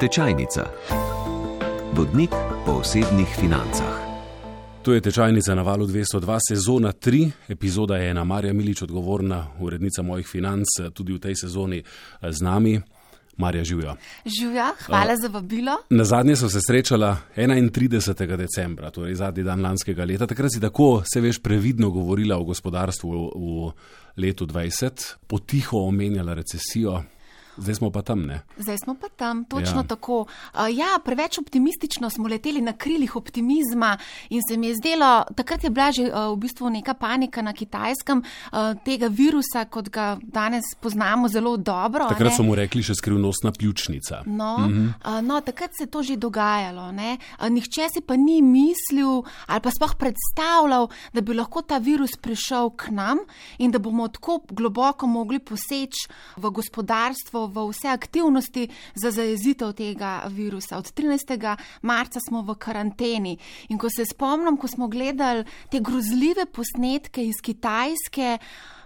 Tečajnica. Vodnik po osebnih financah. To je tečajnica na valu 202, sezona 3, epizoda je ena. Marja Milič, odgovorna urednica mojih financ, tudi v tej sezoni z nami. Marja Živja. Živja, hvala uh, za vabilo. Na zadnje so se srečala 31. decembra, torej zadnji dan lanskega leta. Takrat si tako, se veš, previdno govorila o gospodarstvu v, v letu 2020, potiho omenjala recesijo. Zdaj smo pa tam, ne? Zdaj smo pa tam, točno ja. tako. Ja, preveč optimistično smo leteli na krilih optimizma in se mi je zdelo, takrat je bila že v bistvu neka panika na kitajskem tega virusa, kot ga danes poznamo zelo dobro. Takrat so mu rekli še skrivnostna pljučnica. No, mhm. no, takrat se je to že dogajalo. Uh, nihče si pa ni mislil ali pa sploh predstavljal, da bi lahko ta virus prišel k nam in da bomo tako globoko mogli poseči v gospodarstvo v vse aktivnosti za zajezitev tega virusa. Od 13. marca smo v karanteni in ko se spomnim, ko smo gledali te grozljive posnetke iz Kitajske,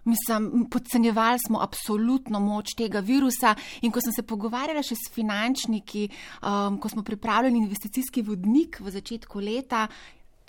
mislim, podcenjevali smo absolutno moč tega virusa in ko sem se pogovarjala še s finančniki, um, ko smo pripravljali investicijski vodnik v začetku leta,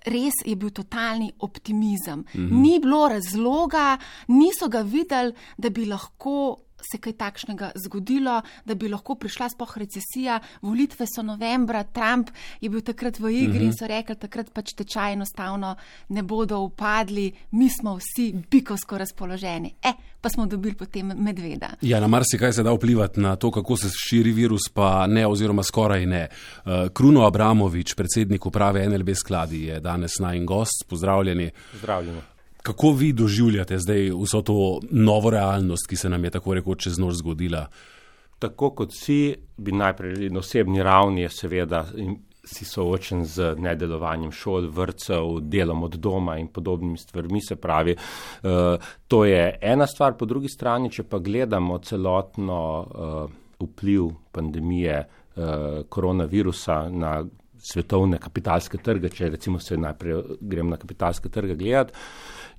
Res je bil totalni optimizem. -hmm. Ni bilo razloga, niso ga videli, da bi lahko se kaj takšnega zgodilo, da bi lahko prišla spoh recesija. Volitve so novembra, Trump je bil takrat v igri uh -huh. in so rekli, takrat pač tečaj enostavno ne bodo upadli, mi smo vsi bikovsko razpoloženi. E, pa smo dobili potem medveda. Ja, na marsikaj se da vplivati na to, kako se širi virus, pa ne, oziroma skoraj ne. Uh, Kruno Abramovič, predsednik uprave NLB skladi, je danes naj in gost. Pozdravljeni. Pozdravljeni. Kako vi doživljate zdaj vso to novo realnost, ki se nam je tako rekoč čez noč zgodila? Tako kot vsi, bi najprej na osebni ravni, seveda, si soočen z nedelovanjem šol, vrtcev, delom od doma in podobnimi stvarmi. Se pravi, uh, to je ena stvar, po drugi strani, če pa gledamo celotno uh, vpliv pandemije uh, koronavirusa na svetovne kapitalske trge, če recimo se najprej grem na kapitalske trge gledati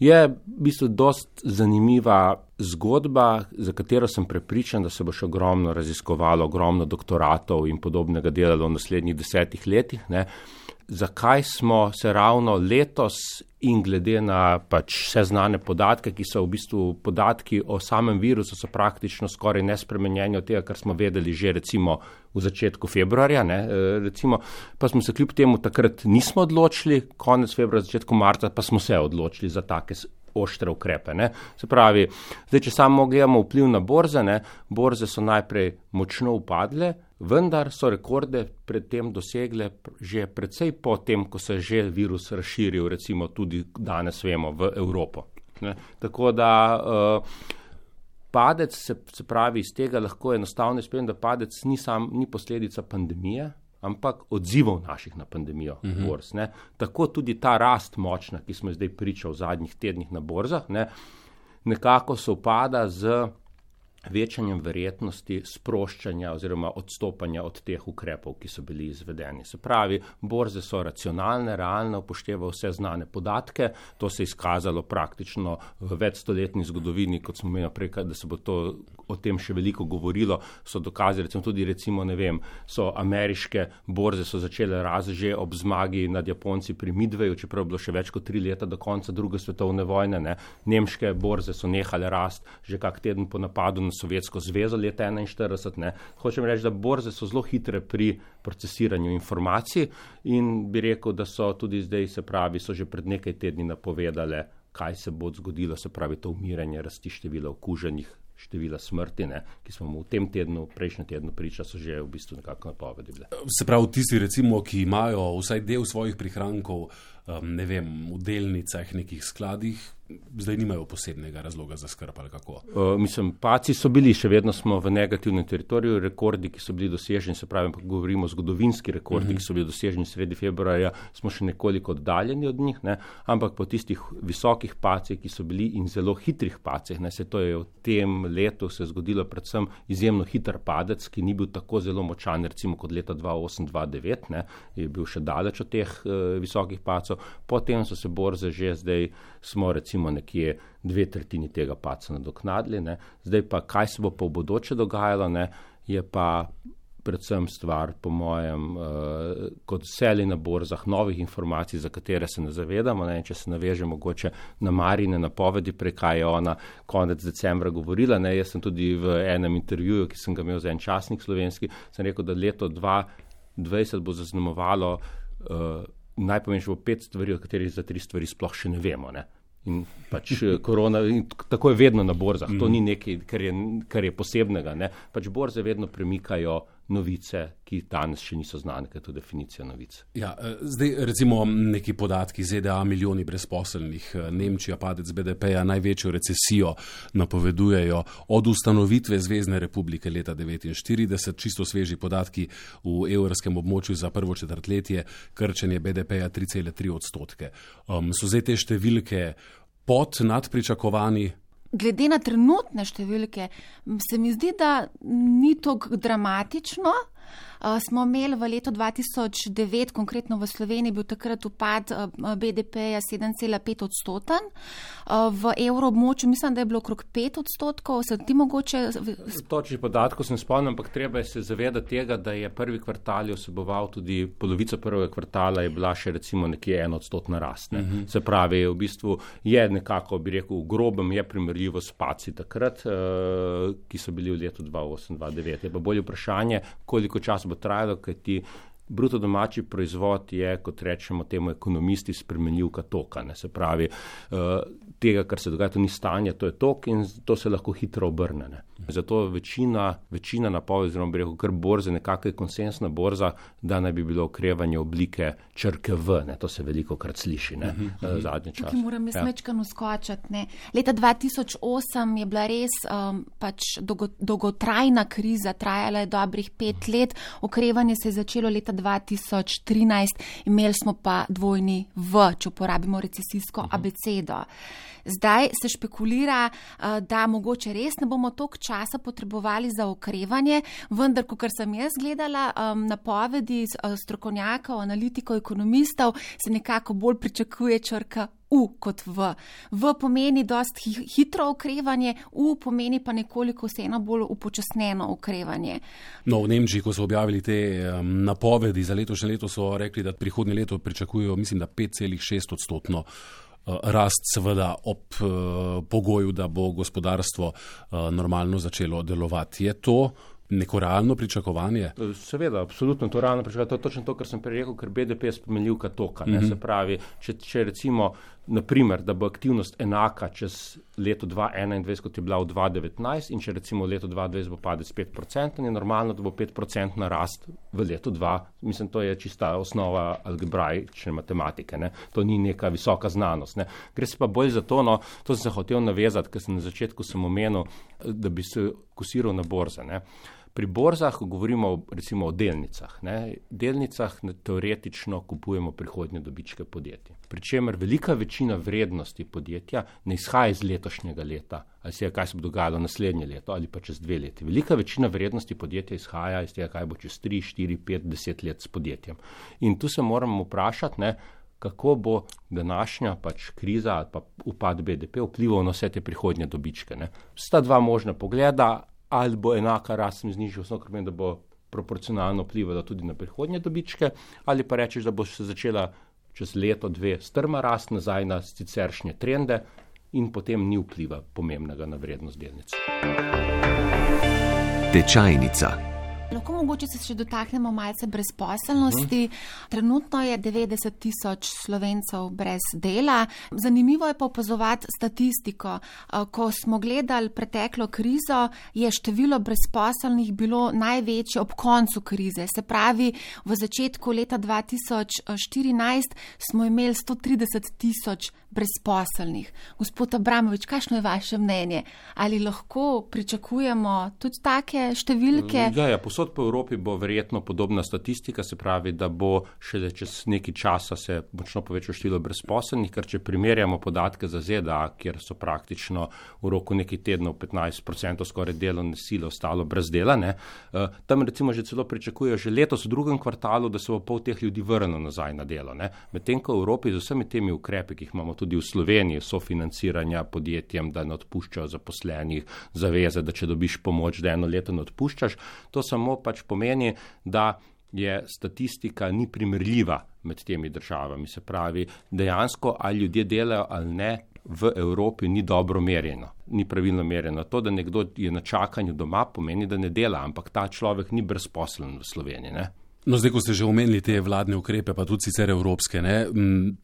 je v bistvu dost zanimiva zgodba, za katero sem prepričan, da se bo še ogromno raziskovalo, ogromno doktoratov in podobnega delalo v naslednjih desetih letih. Ne. Zakaj smo se ravno letos in glede na pač vse znane podatke, ki so v bistvu podatki o samem virusu, so praktično skoraj nespremenjeni od tega, kar smo vedeli že recimo v začetku februarja. Ne, e, recimo, pa smo se kljub temu takrat nismo odločili, konec februarja, začetku marca pa smo se odločili za take oštre ukrepe. Ne. Se pravi, zdaj, če samo gledamo vpliv na borze, ne, borze so najprej močno upadle, vendar so rekorde predtem dosegle že predvsej potem, ko se je že virus razširil, recimo tudi danes vemo v Evropo. Ne. Tako da uh, padec, se, se pravi, iz tega lahko enostavno izpeljem, da padec ni, sam, ni posledica pandemije, ampak odzivov naših na pandemijo. Uh mhm. -huh. borz, Tako tudi ta rast močna, ki smo zdaj pričali v zadnjih tednih na borzah, ne, nekako se upada z večanjem verjetnosti sproščanja oziroma odstopanja od teh ukrepov, ki so bili izvedeni. Se pravi, borze so racionalne, realne, upoštevajo vse znane podatke. To se je izkazalo praktično v večstoletni zgodovini, kot smo imeli prej, da se bo to o tem še veliko govorilo, so dokazi, recimo tudi, recimo, ne vem, so ameriške borze so začele rast že ob zmagi nad Japonci pri Midveju, čeprav je bilo še več kot tri leta do konca druge svetovne vojne. Ne. Nemške borze so nehale rast že kak teden po napadu na Sovjetsko zvezo leta 1941. Hočem reči, da borze so zelo hitre pri procesiranju informacij in bi rekel, da so tudi zdaj, se pravi, so že pred nekaj tedni napovedale, kaj se bo zgodilo, se pravi, to umiranje rasti števila okuženih. Števila smrti, ne, ki smo mu v tem tednu, prejšnjem tednu priča, so že v bistvu nekako napovedali. Se pravi, tisti, recimo, ki imajo vsaj del svojih prihrankov, um, ne vem, v delnicah, nekih skladih, zdaj nimajo posebnega razloga za skrb ali kako. Uh, mislim, paci so bili, še vedno smo v negativnem teritoriju, rekordi, ki so bili doseženi, se pravi, govorimo o zgodovinski rekordi, uh -huh. ki so bili doseženi sredi februarja, smo še nekoliko oddaljeni od njih, ne? ampak po tistih visokih pacih, ki so bili in zelo hitrih pacih, ne se to je v tem letu se zgodilo predvsem izjemno hiter padec, ki ni bil tako zelo močan, recimo kot leta 2008-2009, je bil še daleč od teh uh, visokih pacov, potem so se borze že zdaj, smo recimo recimo nekje dve tretjini tega paca nadoknadili. Ne. Zdaj pa, kaj se bo pa v bodoče dogajalo, ne, je pa predvsem stvar, po mojem, uh, kot vseli na borzah, novih informacij, za katere se ne zavedamo. Ne? Če se naveže mogoče na Marine napovedi, prekaj je ona konec decembra govorila. Ne? Jaz sem tudi v enem intervjuju, ki sem ga imel za en časnik slovenski, sem rekel, da leto 2020 bo zaznamovalo uh, najpomembnejše pet stvari, o katerih za tri stvari sploh še ne vemo. Ne? In pač eh, korona, in tako je vedno na borzah, to mm. ni nekaj, kar je, kar je posebnega. Ne? Pač borze vedno premikajo novice, ki danes še niso znane, kaj je to definicija novic. Ja, eh, zdaj, recimo, neki podatki ZDA, milijoni brezposelnih, eh, Nemčija, padec BDP-ja, največjo recesijo napovedujejo od ustanovitve Zvezdne republike leta 1949, čisto sveži podatki v evrskem območju za prvo četrtletje, krčenje BDP-ja 3,3 odstotke. Um, so zdaj te številke pod nadpričakovanji? Glede na trenutne številke, se mi zdi, da ni tako dramatično. Smo imeli v letu 2009, konkretno v Sloveniji, bil takrat upad BDP-ja 7,5 odstoten, v evroobmočju mislim, da je bilo okrog 5 odstotkov. Se ti mogoče. Točnih podatkov sem spomnil, ampak treba je se zavedati tega, da je prvi kvartal vseboval tudi polovico prvega kvartala, je bila še recimo nekje en odstotna rast. Ne? Uh -huh. Se pravi, v bistvu je nekako, bi rekel, v grobem je primerljivo s paci takrat, uh, ki so bili v letu 2008-2009. Je pa bolje vprašanje, koliko časa bo trajalo, ker ti bruto domači proizvod je, kot rečemo temu ekonomisti, spremenljivka toka. Ne? Se pravi, uh, tega, kar se dogaja, to ni stanje, to je tok in to se lahko hitro obrne. Ne? Zato večina, večina napovedi, zelo rekel, kar borze, nekako je konsensna borza, da naj bi bilo okrevanje oblike črke V. Ne? To se veliko krat sliši ne? uh -huh. uh, zadnje čase. Moram jaz ja. mečkano skočati. Leta 2008 je bila res um, pač dolgo, dolgotrajna kriza, trajala je dobrih pet let, okrevanje se je začelo leta 2013, imeli smo pa dvojni V, če uporabimo recesijsko abecedo. Zdaj se špekulira, eh, da mogoče res ne bomo toliko časa potrebovali za okrevanje, vendar, kot sem jaz gledala napovedi eh, strokovnjakov, analitikov, ekonomistov, se nekako bolj pričakuje črka. U kot V. V pomeni dost hitro okrevanje, U pomeni pa nekoliko vseeno bolj upočasneno okrevanje. No, v Nemčiji, ko so objavili te um, napovedi za letošnje leto, so rekli, da prihodnje leto pričakujejo, mislim, da 5,6 odstotno. Eh, rast, seveda ob uh, pogoju, da bo gospodarstvo uh, normalno začelo delovati. Je to neko realno pričakovanje? Seveda, absolutno to realno pričakovanje. To je točno to, kar sem prej rekel, ker BDP je spomenljivka toka. Mm -hmm. Se pravi, če, če recimo naprimer, da bo aktivnost enaka čez leto 2021, kot je bila v 2019, in če recimo leto 2020 bo padec 5%, je normalno, da bo 5% rast v letu 2. Mislim, to je čista osnova algebraične matematike. Ne? To ni neka visoka znanost. Ne? Gre se pa bolj za to, no, to sem se hotel navezati, ker sem na začetku sem omenil, da bi se kusiral na borze. Ne? Pri borzah govorimo recimo o delnicah. Ne? Delnicah ne, teoretično kupujemo prihodnje dobičke podjetij. Pričemer velika večina vrednosti podjetja ne izhaja iz letošnjega leta, ali se je kaj se bo dogajalo naslednje leto ali pa čez dve leti. Velika večina vrednosti podjetja izhaja iz tega, kaj bo čez tri, štiri, pet, deset let s podjetjem. In tu se moramo vprašati, ne, kako bo današnja pač kriza ali pa upad BDP vplival na vse te prihodnje dobičke. Ne. Sta dva možna pogleda, ali bo enaka rast znižila, samo ker meni, da bo proporcionalno vplivala tudi na prihodnje dobičke, ali pa rečeš, da bo se začela čez leto, dve strma rast nazaj na siceršnje trende in potem ni vpliva pomembnega na vrednost delnic. Tečajnica. Lahko mogoče se še dotaknemo malce brezposelnosti. -huh. Trenutno je 90 tisoč slovencev brez dela. Zanimivo je pa opazovati statistiko. Ko smo gledali preteklo krizo, je število brezposelnih bilo največje ob koncu krize. Se pravi, v začetku leta 2014 smo imeli 130 tisoč brezposelnih. Gospod Abramovič, kakšno je vaše mnenje? Ali lahko pričakujemo tudi take številke? Ja, ja, posod po Evropi bo verjetno podobna statistika, se pravi, da bo še čez neki časa se močno povečalo število brezposelnih, ker če primerjamo podatke za ZDA, kjer so praktično v roku nekaj tednov 15% skoraj delovne sile ostalo brez dela, ne, eh, tam recimo že celo pričakujejo že letos v drugem kvartalu, da se bo pol teh ljudi vrnilo nazaj na delo. Medtem ko v Evropi z vsemi temi ukrepi, ki jih imamo tudi v Sloveniji, sofinanciranja podjetjem, da ne odpuščajo zaposlenih, zaveze, da če dobiš pomoč, da eno leto ne odpuščaš. To samo samo pač pomeni, da je statistika ni primerljiva med temi državami. Se pravi, dejansko ali ljudje delajo ali ne, v Evropi ni dobro merjeno, ni pravilno merjeno. To, da nekdo je na čakanju doma, pomeni, da ne dela, ampak ta človek ni brezposlen v Sloveniji. Ne? No, zdaj, ko ste že omenili te vladne ukrepe, pa tudi sicer evropske, ne,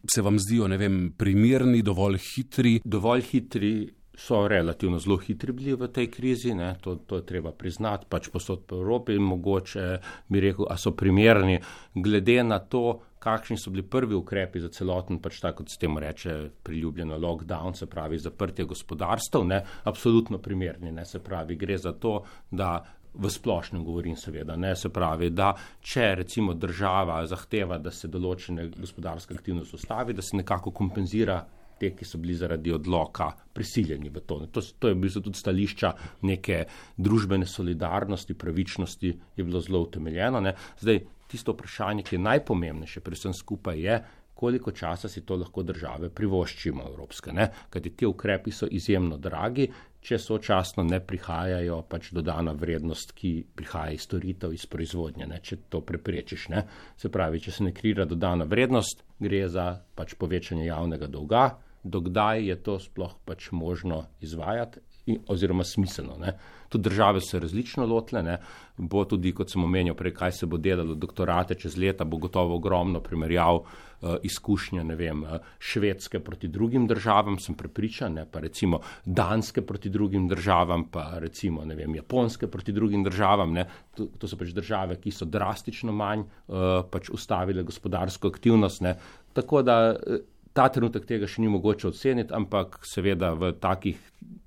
se vam zdijo, ne vem, primerni, dovolj hitri? Dovolj hitri so relativno zelo hitri bili v tej krizi, ne, to, to je treba priznati, pač posod po Evropi mogoče bi rekel, a so primerni, glede na to, kakšni so bili prvi ukrepi za celoten, pač tako kot se temu reče, priljubljeno lockdown, se pravi zaprtje gospodarstv, ne, absolutno primerni, ne, se pravi, gre za to, da v splošnem govorim seveda, ne, se pravi, da če recimo država zahteva, da se določene gospodarske aktivnosti ustavi, da se nekako kompenzira te, ki so bili zaradi odloka prisiljeni v to. To, to je v bistvu tudi stališča neke družbene solidarnosti, pravičnosti, je bilo zelo utemeljeno. Ne. Zdaj, tisto vprašanje, ki je najpomembnejše pri vsem skupaj, je, koliko časa si to lahko države privoščimo evropske. Kajti ti ukrepi so izjemno dragi, če sočasno ne prihajajo pač dodana vrednost, ki prihaja iz storitev, iz proizvodnje, ne? če to preprečiš. Ne? Se pravi, če se ne krira dodana vrednost, gre za pač povečanje javnega dolga, dokdaj je to sploh pač možno izvajati oziroma smiselno. Ne. Tudi države so različno lotile, ne. bo tudi, kot sem omenil, prej, kaj se bo delalo, doktorate čez leta, bo gotovo ogromno primerjav uh, izkušnje, ne vem, uh, švedske proti drugim državam, sem prepričan, ne, pa recimo danske proti drugim državam, pa recimo, vem, japonske proti drugim državam, ne. To, to so pač države, ki so drastično manj uh, pač ustavile gospodarsko aktivnost, ne. Tako da uh, ta trenutek tega še ni mogoče oceniti, ampak seveda v takih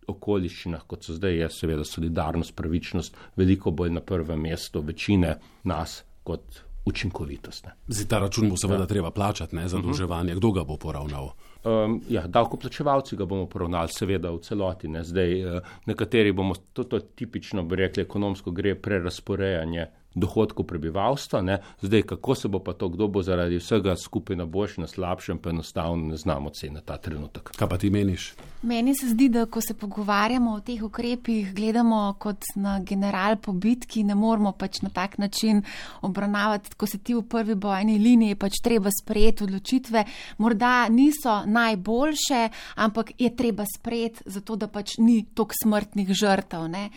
okoliščinah, kot so zdaj, je seveda solidarnost, pravičnost veliko bolj na prvem mestu večine nas kot učinkovitost. Zdaj ta račun bo seveda ja. treba plačati, ne zadolževanje. Kdo ga bo poravnal? Um, ja, davkoplačevalci ga bomo poravnali, seveda v celoti. Ne. Zdaj, uh, nekateri bomo, to, to tipično bi rekli, ekonomsko gre prerasporejanje dohodkov prebivalstva. Ne. Zdaj, kako se bo pa to, kdo bo zaradi vsega skupaj na boljši, na slabšem, pa enostavno ne znamo oceniti ta trenutek. Kaj pa ti meniš? Meni se zdi, da ko se pogovarjamo o teh ukrepih, gledamo kot na general po bitki, ne moramo pač na tak način obravnavati, ko se ti v prvi bojni liniji pač treba sprejeti odločitve. Morda niso najboljše, ampak je treba sprejeti, zato da pač ni tok smrtnih žrtev. Ne.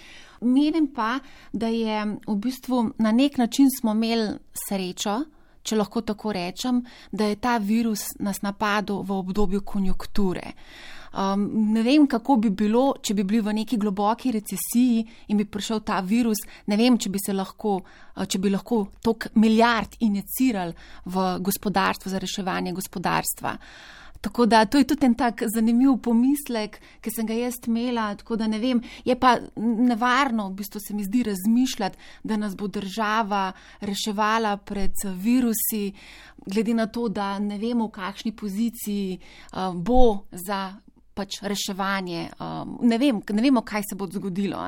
Menim pa, da je v bistvu na nek način smo imeli srečo, če lahko tako rečem, da je ta virus nas napadel v obdobju konjunkture. Um, ne vem, kako bi bilo, če bi bili v neki globoki recesiji in bi prišel ta virus. Ne vem, če bi se lahko, uh, če bi lahko tok milijard injecirali v gospodarstvo za reševanje gospodarstva. Uh, Tako da to je tudi en tak zanimiv pomislek, ki sem ga jaz imela. Tako da ne vem, je pa nevarno, v bistvu se mi zdi razmišljati, da nas bo država reševala pred virusi, glede na to, da ne vemo, v kakšni poziciji uh, bo za pač reševanje. Um, ne, vem, ne vemo, kaj se bo zgodilo.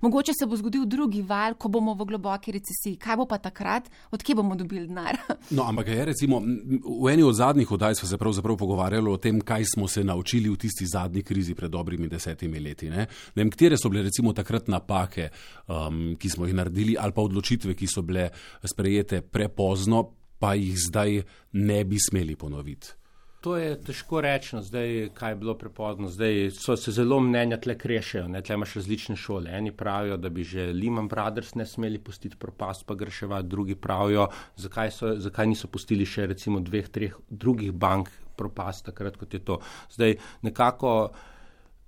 Mogoče se bo zgodil drugi val, ko bomo v globoki recesiji. Kaj bo pa takrat, odkje bomo dobili denar? no, ampak je recimo v eni od zadnjih oddaj smo se pravzaprav pogovarjali o tem, kaj smo se naučili v tisti zadnji krizi pred dobrimi desetimi leti. Ne? Ne vem, katere so bile recimo takrat napake, um, ki smo jih naredili, ali pa odločitve, ki so bile sprejete prepozno, pa jih zdaj ne bi smeli ponoviti. To je težko reči, no, zdaj, kaj je bilo prepozno. Zdaj so se zelo mnenja tle krešejo, ne tle imaš različne šole. Eni pravijo, da bi že Lehman Brothers ne smeli pustiti propast, pa greševati, drugi pravijo, zakaj, so, zakaj niso pustili še recimo dveh, treh drugih bank propast, takrat kot je to. Zdaj nekako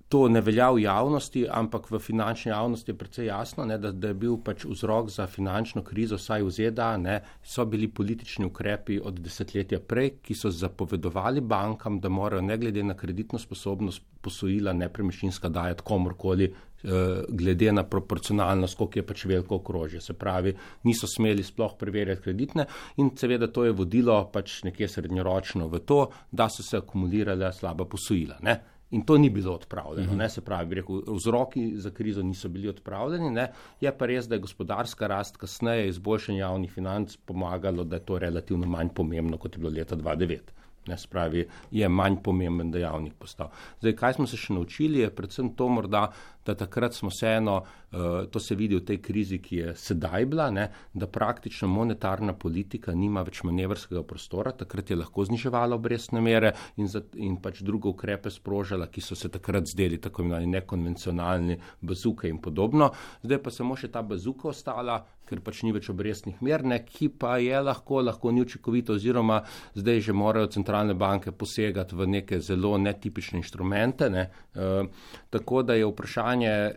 to ne velja v javnosti, ampak v finančni javnosti je precej jasno, ne, da, da je bil pač vzrok za finančno krizo, saj v ZDA, ne, so bili politični ukrepi od desetletja prej, ki so zapovedovali bankam, da morajo ne glede na kreditno sposobnost posojila nepremičninska dajati komorkoli, eh, glede na proporcionalnost, koliko je pač veliko okrožje. Se pravi, niso smeli sploh preverjati kreditne in seveda to je vodilo pač nekje srednjeročno v to, da so se akumulirale slaba posojila. Ne. In to ni bilo odpravljeno. Uh -huh. Se pravi, rekel, vzroki za krizo niso bili odpravljeni. Ne? Je pa res, da je gospodarska rast kasneje izboljšanje javnih financ pomagalo, da je to relativno manj pomembno, kot je bilo leta 2009. Ne, spravi, je manj pomemben dejavnik postal. Zdaj, kaj smo se še naučili, je predvsem to, morda, da takrat smo vseeno, uh, to se vidi v tej krizi, ki je sedaj bila, ne, da praktično monetarna politika nima več manevrskega prostora, takrat je lahko zniževala obrestne mere in, za, in pač druge ukrepe sprožala, ki so se takrat zdeli tako imenovani nekonvencionalni bazuke in podobno. Zdaj pa samo še ta bazuka ostala, ker pač ni več obrestnih mer, ne, ki pa je lahko, lahko ni učinkovito oziroma zdaj že morajo centralne banke posegati v neke zelo netipične inštrumente. Ne. E, tako da je vprašanje, e,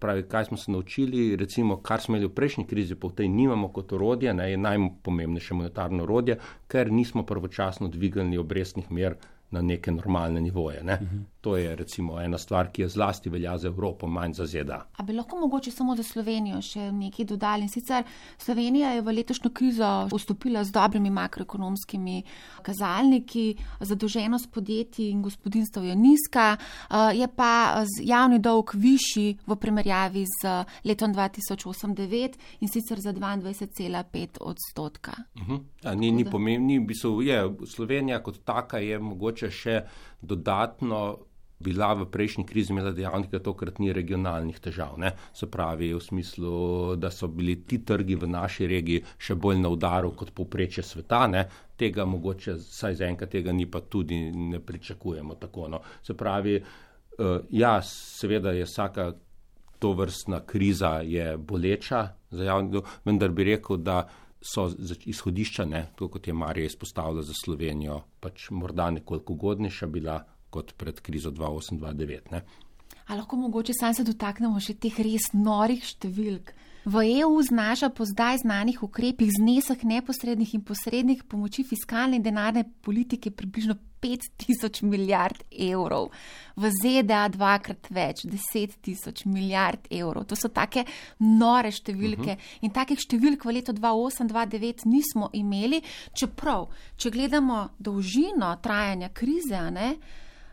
pravi, kaj smo se naučili, recimo, kar smo imeli v prejšnji krizi, pa v tej nimamo kot orodje, ne, je najpomembnejše monetarno orodje, ker nismo pravočasno dvigali obrestnih mer na neke normalne nivoje. Ne. Uh -huh. To je recimo ena stvar, ki je zlasti velja za Evropo, manj za ZDA. A bi lahko mogoče samo za Slovenijo še nekaj dodali? Sicer Slovenija je v letošnjo krizo vstopila z dobrimi makroekonomskimi kazalniki, zadolženost podjetij in gospodinstv je nizka, je pa javni dolg višji v primerjavi z letom 2008-2009 in sicer za 22,5 odstotka. Uh -huh. A, ni ni pomembni, Slovenija kot taka je mogoče še dodatno bila v prejšnji krizi imela dejavnik, da tokrat ni regionalnih težav. Ne? Se pravi, v smislu, da so bili ti trgi v naši regiji še bolj na udaru kot povprečje sveta. Ne? Tega mogoče, saj za enkrat tega ni, pa tudi ne pričakujemo tako. No? Se pravi, uh, ja, seveda je vsaka to vrstna kriza je boleča za javni dolg, vendar bi rekel, da so izhodišča, ne, kot je Marija izpostavila za Slovenijo, pač morda nekoliko ugodnejša bila kot pred krizo 2008-2009. Ali lahko mogoče sam se dotaknemo še teh res norih številk? V EU znaša po zdaj znanih ukrepih znesek neposrednih in posrednih pomoči fiskalne in denarne politike približno 5000 milijard evrov. V ZDA dvakrat več, 10 tisoč milijard evrov. To so take nore številke. Uh mhm. -huh. In takih številk v letu 2008-2009 nismo imeli, čeprav, če gledamo dolžino trajanja krize, ne,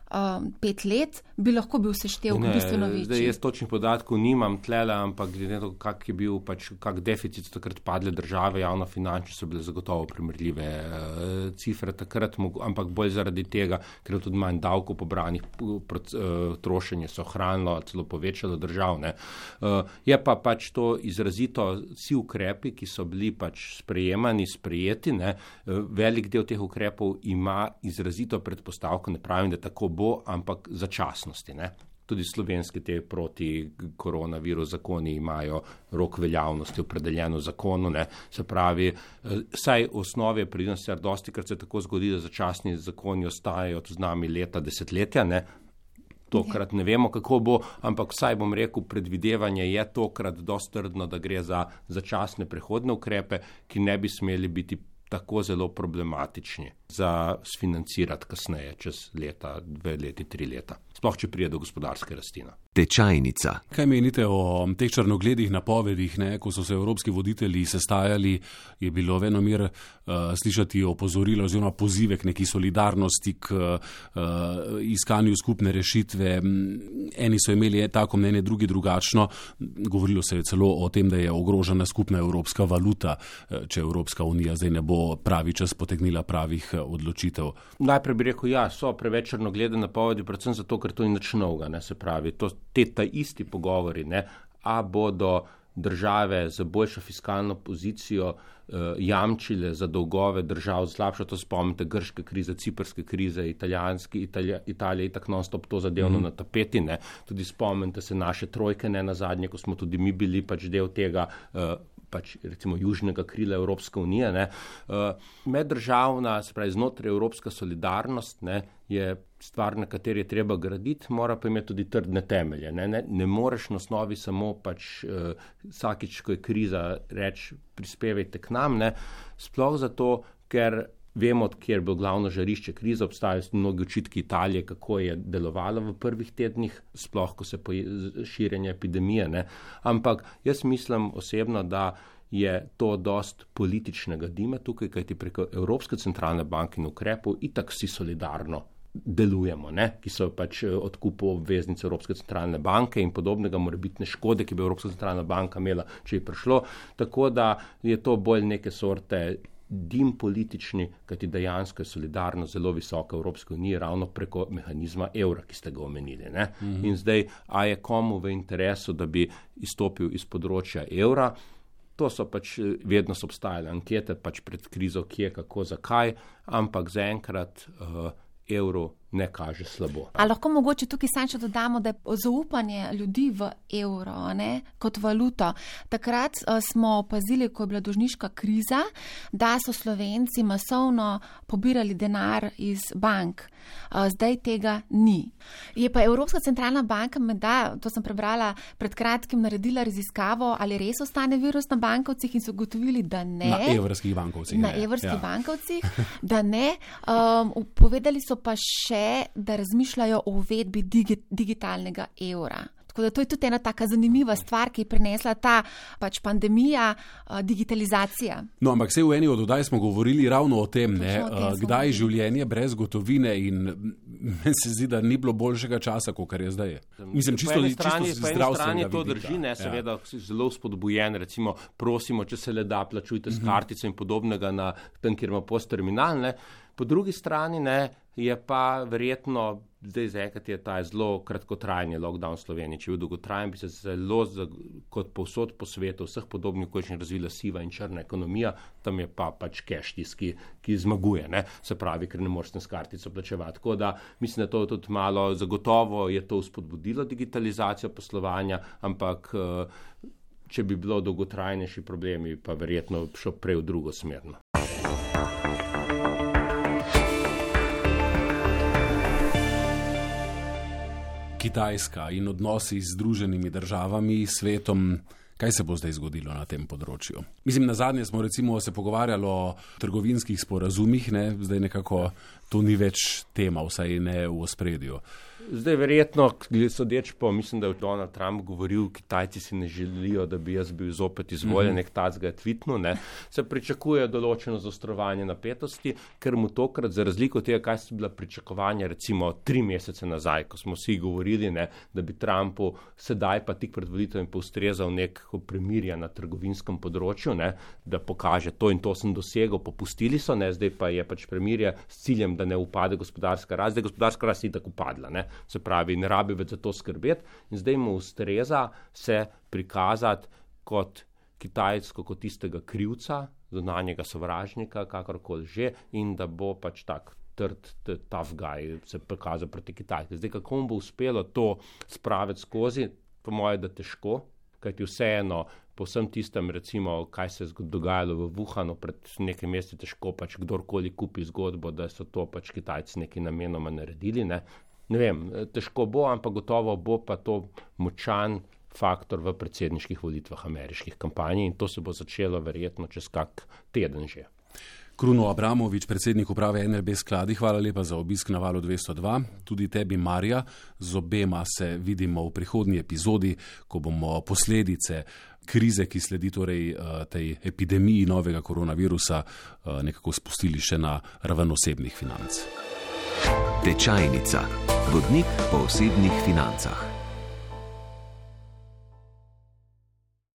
um, pet let, bi lahko bil seštevek bistveno večji. Zdaj, jaz točnih podatkov nimam tlele, ampak glede na to, kak je bil pač, kak deficit takrat padle države, javno finančne so bile zagotovo primerljive uh, cifre takrat, ampak bolj zaradi tega, ker je tudi manj davkov pobranih, uh, trošenje so hranilo, celo povečalo državne. Uh, je pa pač to izrazito, vsi ukrepi, ki so bili pač sprejemani, sprejeti, ne, uh, velik del teh ukrepov ima izrazito predpostavko, ne pravim, da tako bo, ampak začasnosti. Ne? Tudi slovenski te proti koronaviru zakoni imajo rok veljavnosti opredeljen v zakonu. Ne? Se pravi, eh, saj v osnovi je pridno, se dosti krat se tako zgodi, da začasni zakoni ostajajo z nami leta, desetletja. Ne? Tokrat ne vemo, kako bo, ampak vsaj bom rekel, predvidevanje je tokrat dosti trdno, da gre za začasne prehodne ukrepe, ki ne bi smeli biti tako zelo problematični za sfinancirati kasneje, čez leta, dve leti, tri leta. Sploh, če prije do gospodarske rastline. Tečajnica. Kaj menite o teh črnogledih napovedih, ne? ko so se evropski voditelji sestajali, je bilo venomir uh, slišati opozorilo oziroma pozive k neki solidarnosti, k uh, iskanju skupne rešitve. Eni so imeli tako mnenje, drugi drugačno. Govorilo se je celo o tem, da je ogrožena skupna evropska valuta, uh, če Evropska unija zdaj ne bo pravi čas potegnila pravih odločitev. Najprej bi rekel, ja, so preveč črnoglede napovedi, predvsem zato, ker to ni nič novega. Se pravi, to, te ta isti pogovori, ne, a bodo države z boljšo fiskalno pozicijo eh, jamčile za dolgove držav, slabše to spomnite, grške krize, ciprske krize, italijanski, Italija, Italija je tako non-stop to zadevno mm. na tapeti, ne. tudi spomnite se naše trojke, ne na zadnje, ko smo tudi mi bili pač del tega. Eh, pač recimo južnega krila Evropske unije. Ne. Eh, meddržavna, se pravi znotraj Evropska solidarnost ne, je stvar, na kateri je treba graditi, mora pa imeti tudi trdne temelje. Ne, ne, ne moreš na osnovi samo pač uh, vsakič, ko je kriza, reči prispevajte k nam, ne, sploh zato, ker Vemo, kje je bilo glavno žarišče krize, obstajajo mnogi očitki Italije, kako je delovala v prvih tednih, sploh ko se je širjenje epidemije. Ne. Ampak jaz mislim osebno, da je to dost političnega dima tukaj, kajti preko Evropske centralne banke in ukrepov itak vsi solidarno delujemo, ne? ki so pač eh, odkupu obveznice Evropske centralne banke in podobnega morebitne škode, ki bi Evropska centralna banka imela, če je prišlo. Tako da je to bolj neke sorte dim politični, kajti dejansko je solidarnost zelo visoka v Evropski uniji ravno preko mehanizma evra, ki ste ga omenili. Mm -hmm. In zdaj, a je komu v interesu, da bi izstopil iz področja evra? To so pač vedno so obstajale ankete, pač pred krizo, kje, kako, zakaj, ampak zaenkrat uh, evro ne kaže slabo. A lahko mogoče tukaj samo še dodamo, da je zaupanje ljudi v evro ne, kot valuto. Takrat uh, smo opazili, ko je bila dožniška kriza, da so Slovenci masovno pobirali denar iz bank. Uh, zdaj tega ni. Je pa Evropska centralna banka, da, to sem prebrala pred kratkim, naredila raziskavo, ali res ostane virus na bankovcih in so ugotovili, da ne. Na evrskih bankovcih. Na evrskih ja. bankovcih, da ne. Um, povedali so pa še, da razmišljajo o uvedbi digi digitalnega evra. Tako da to je tudi ena taka zanimiva stvar, ki je prinesla ta pač pandemija, digitalizacija. No, ampak vse v eni od oddaj smo govorili ravno o tem, ne, o tem kdaj je življenje brez gotovine in meni se zdi, da ni bilo boljšega časa, kot je zdaj. Mislim, čisto ni strani, čisto po eni strani to drži, ne, ja. seveda ja. zelo spodbujen, recimo prosimo, če se le da, plačujte s mhm. kartico in podobnega na tem, kjer ima post terminalne. Po drugi strani ne, je pa verjetno, zdaj zekati je ta zelo kratkotrajni lockdown v Sloveniji. Če bi bil dolgotrajen, bi se zelo, kot povsod po svetu, vseh podobnih količin razvila siva in črna ekonomija, tam je pa pač cash tiski, ki zmaguje, ne? se pravi, ker ne morete s kartico plačevati. Tako da mislim, da to je tudi malo, zagotovo je to spodbudilo digitalizacijo poslovanja, ampak. Če bi bilo dolgotrajnejši problemi, pa verjetno šlo prej v drugo smer. Kitajska in odnosi z Združenimi državami, svetom. Kaj se bo zdaj zgodilo na tem področju? Mislim, na zadnje smo recimo se pogovarjali o trgovinskih sporazumih, ne? zdaj nekako to ni več tema, vsaj ne v ospredju. Zdaj, verjetno, sodeč po, mislim, da je Donald Trump govoril, Kitajci si ne želijo, da bi jaz bil zopet izvoljen, mm -hmm. nek tacga je tvitno, ne. Se pričakuje določeno zostrovanje napetosti, ker mu tokrat, za razliko od tega, kaj so bila pričakovanja, recimo tri mesece nazaj, ko smo vsi govorili, ne, da bi Trumpu sedaj pa tik pred volitvami postrezal neko premirje na trgovinskem področju, ne, da pokaže to in to sem dosegel, popustili so, ne, zdaj pa je pač premirje s ciljem, da ne upade gospodarska rast, zdaj gospodarska rast je tako upadla, ne se pravi, ne rabi več za to skrbeti, in zdaj mu ustreza se prikazati kot Kitajsko, kot tistega krivca, zunanjega sovražnika, kakorkoli že, in da bo pač tak. Trd, tough guy se prikazal proti Kitajski. Zdaj, kako mu bo uspelo to spraviti skozi, po mojem, da težko, kajti vseeno, po vsem tistem, recimo, kaj se je dogajalo v Wuhanu pred nekaj meseci, težko pač kdorkoli kupi zgodbo, da so to pač Kitajci neki namenoma naredili. Ne? Ne vem, težko bo, ampak gotovo bo pa to močan faktor v predsedniških volitvah ameriških kampanj in to se bo začelo verjetno čez kak teden že. Kruno Abramovič, predsednik uprave NRB skladi, hvala lepa za obisk na valu 202. Tudi tebi, Marja, z obema se vidimo v prihodnji epizodi, ko bomo posledice krize, ki sledi torej eh, tej epidemiji novega koronavirusa, eh, nekako spustili še na raven osebnih financ. Tečajnica. Vodnik po osebnih financah.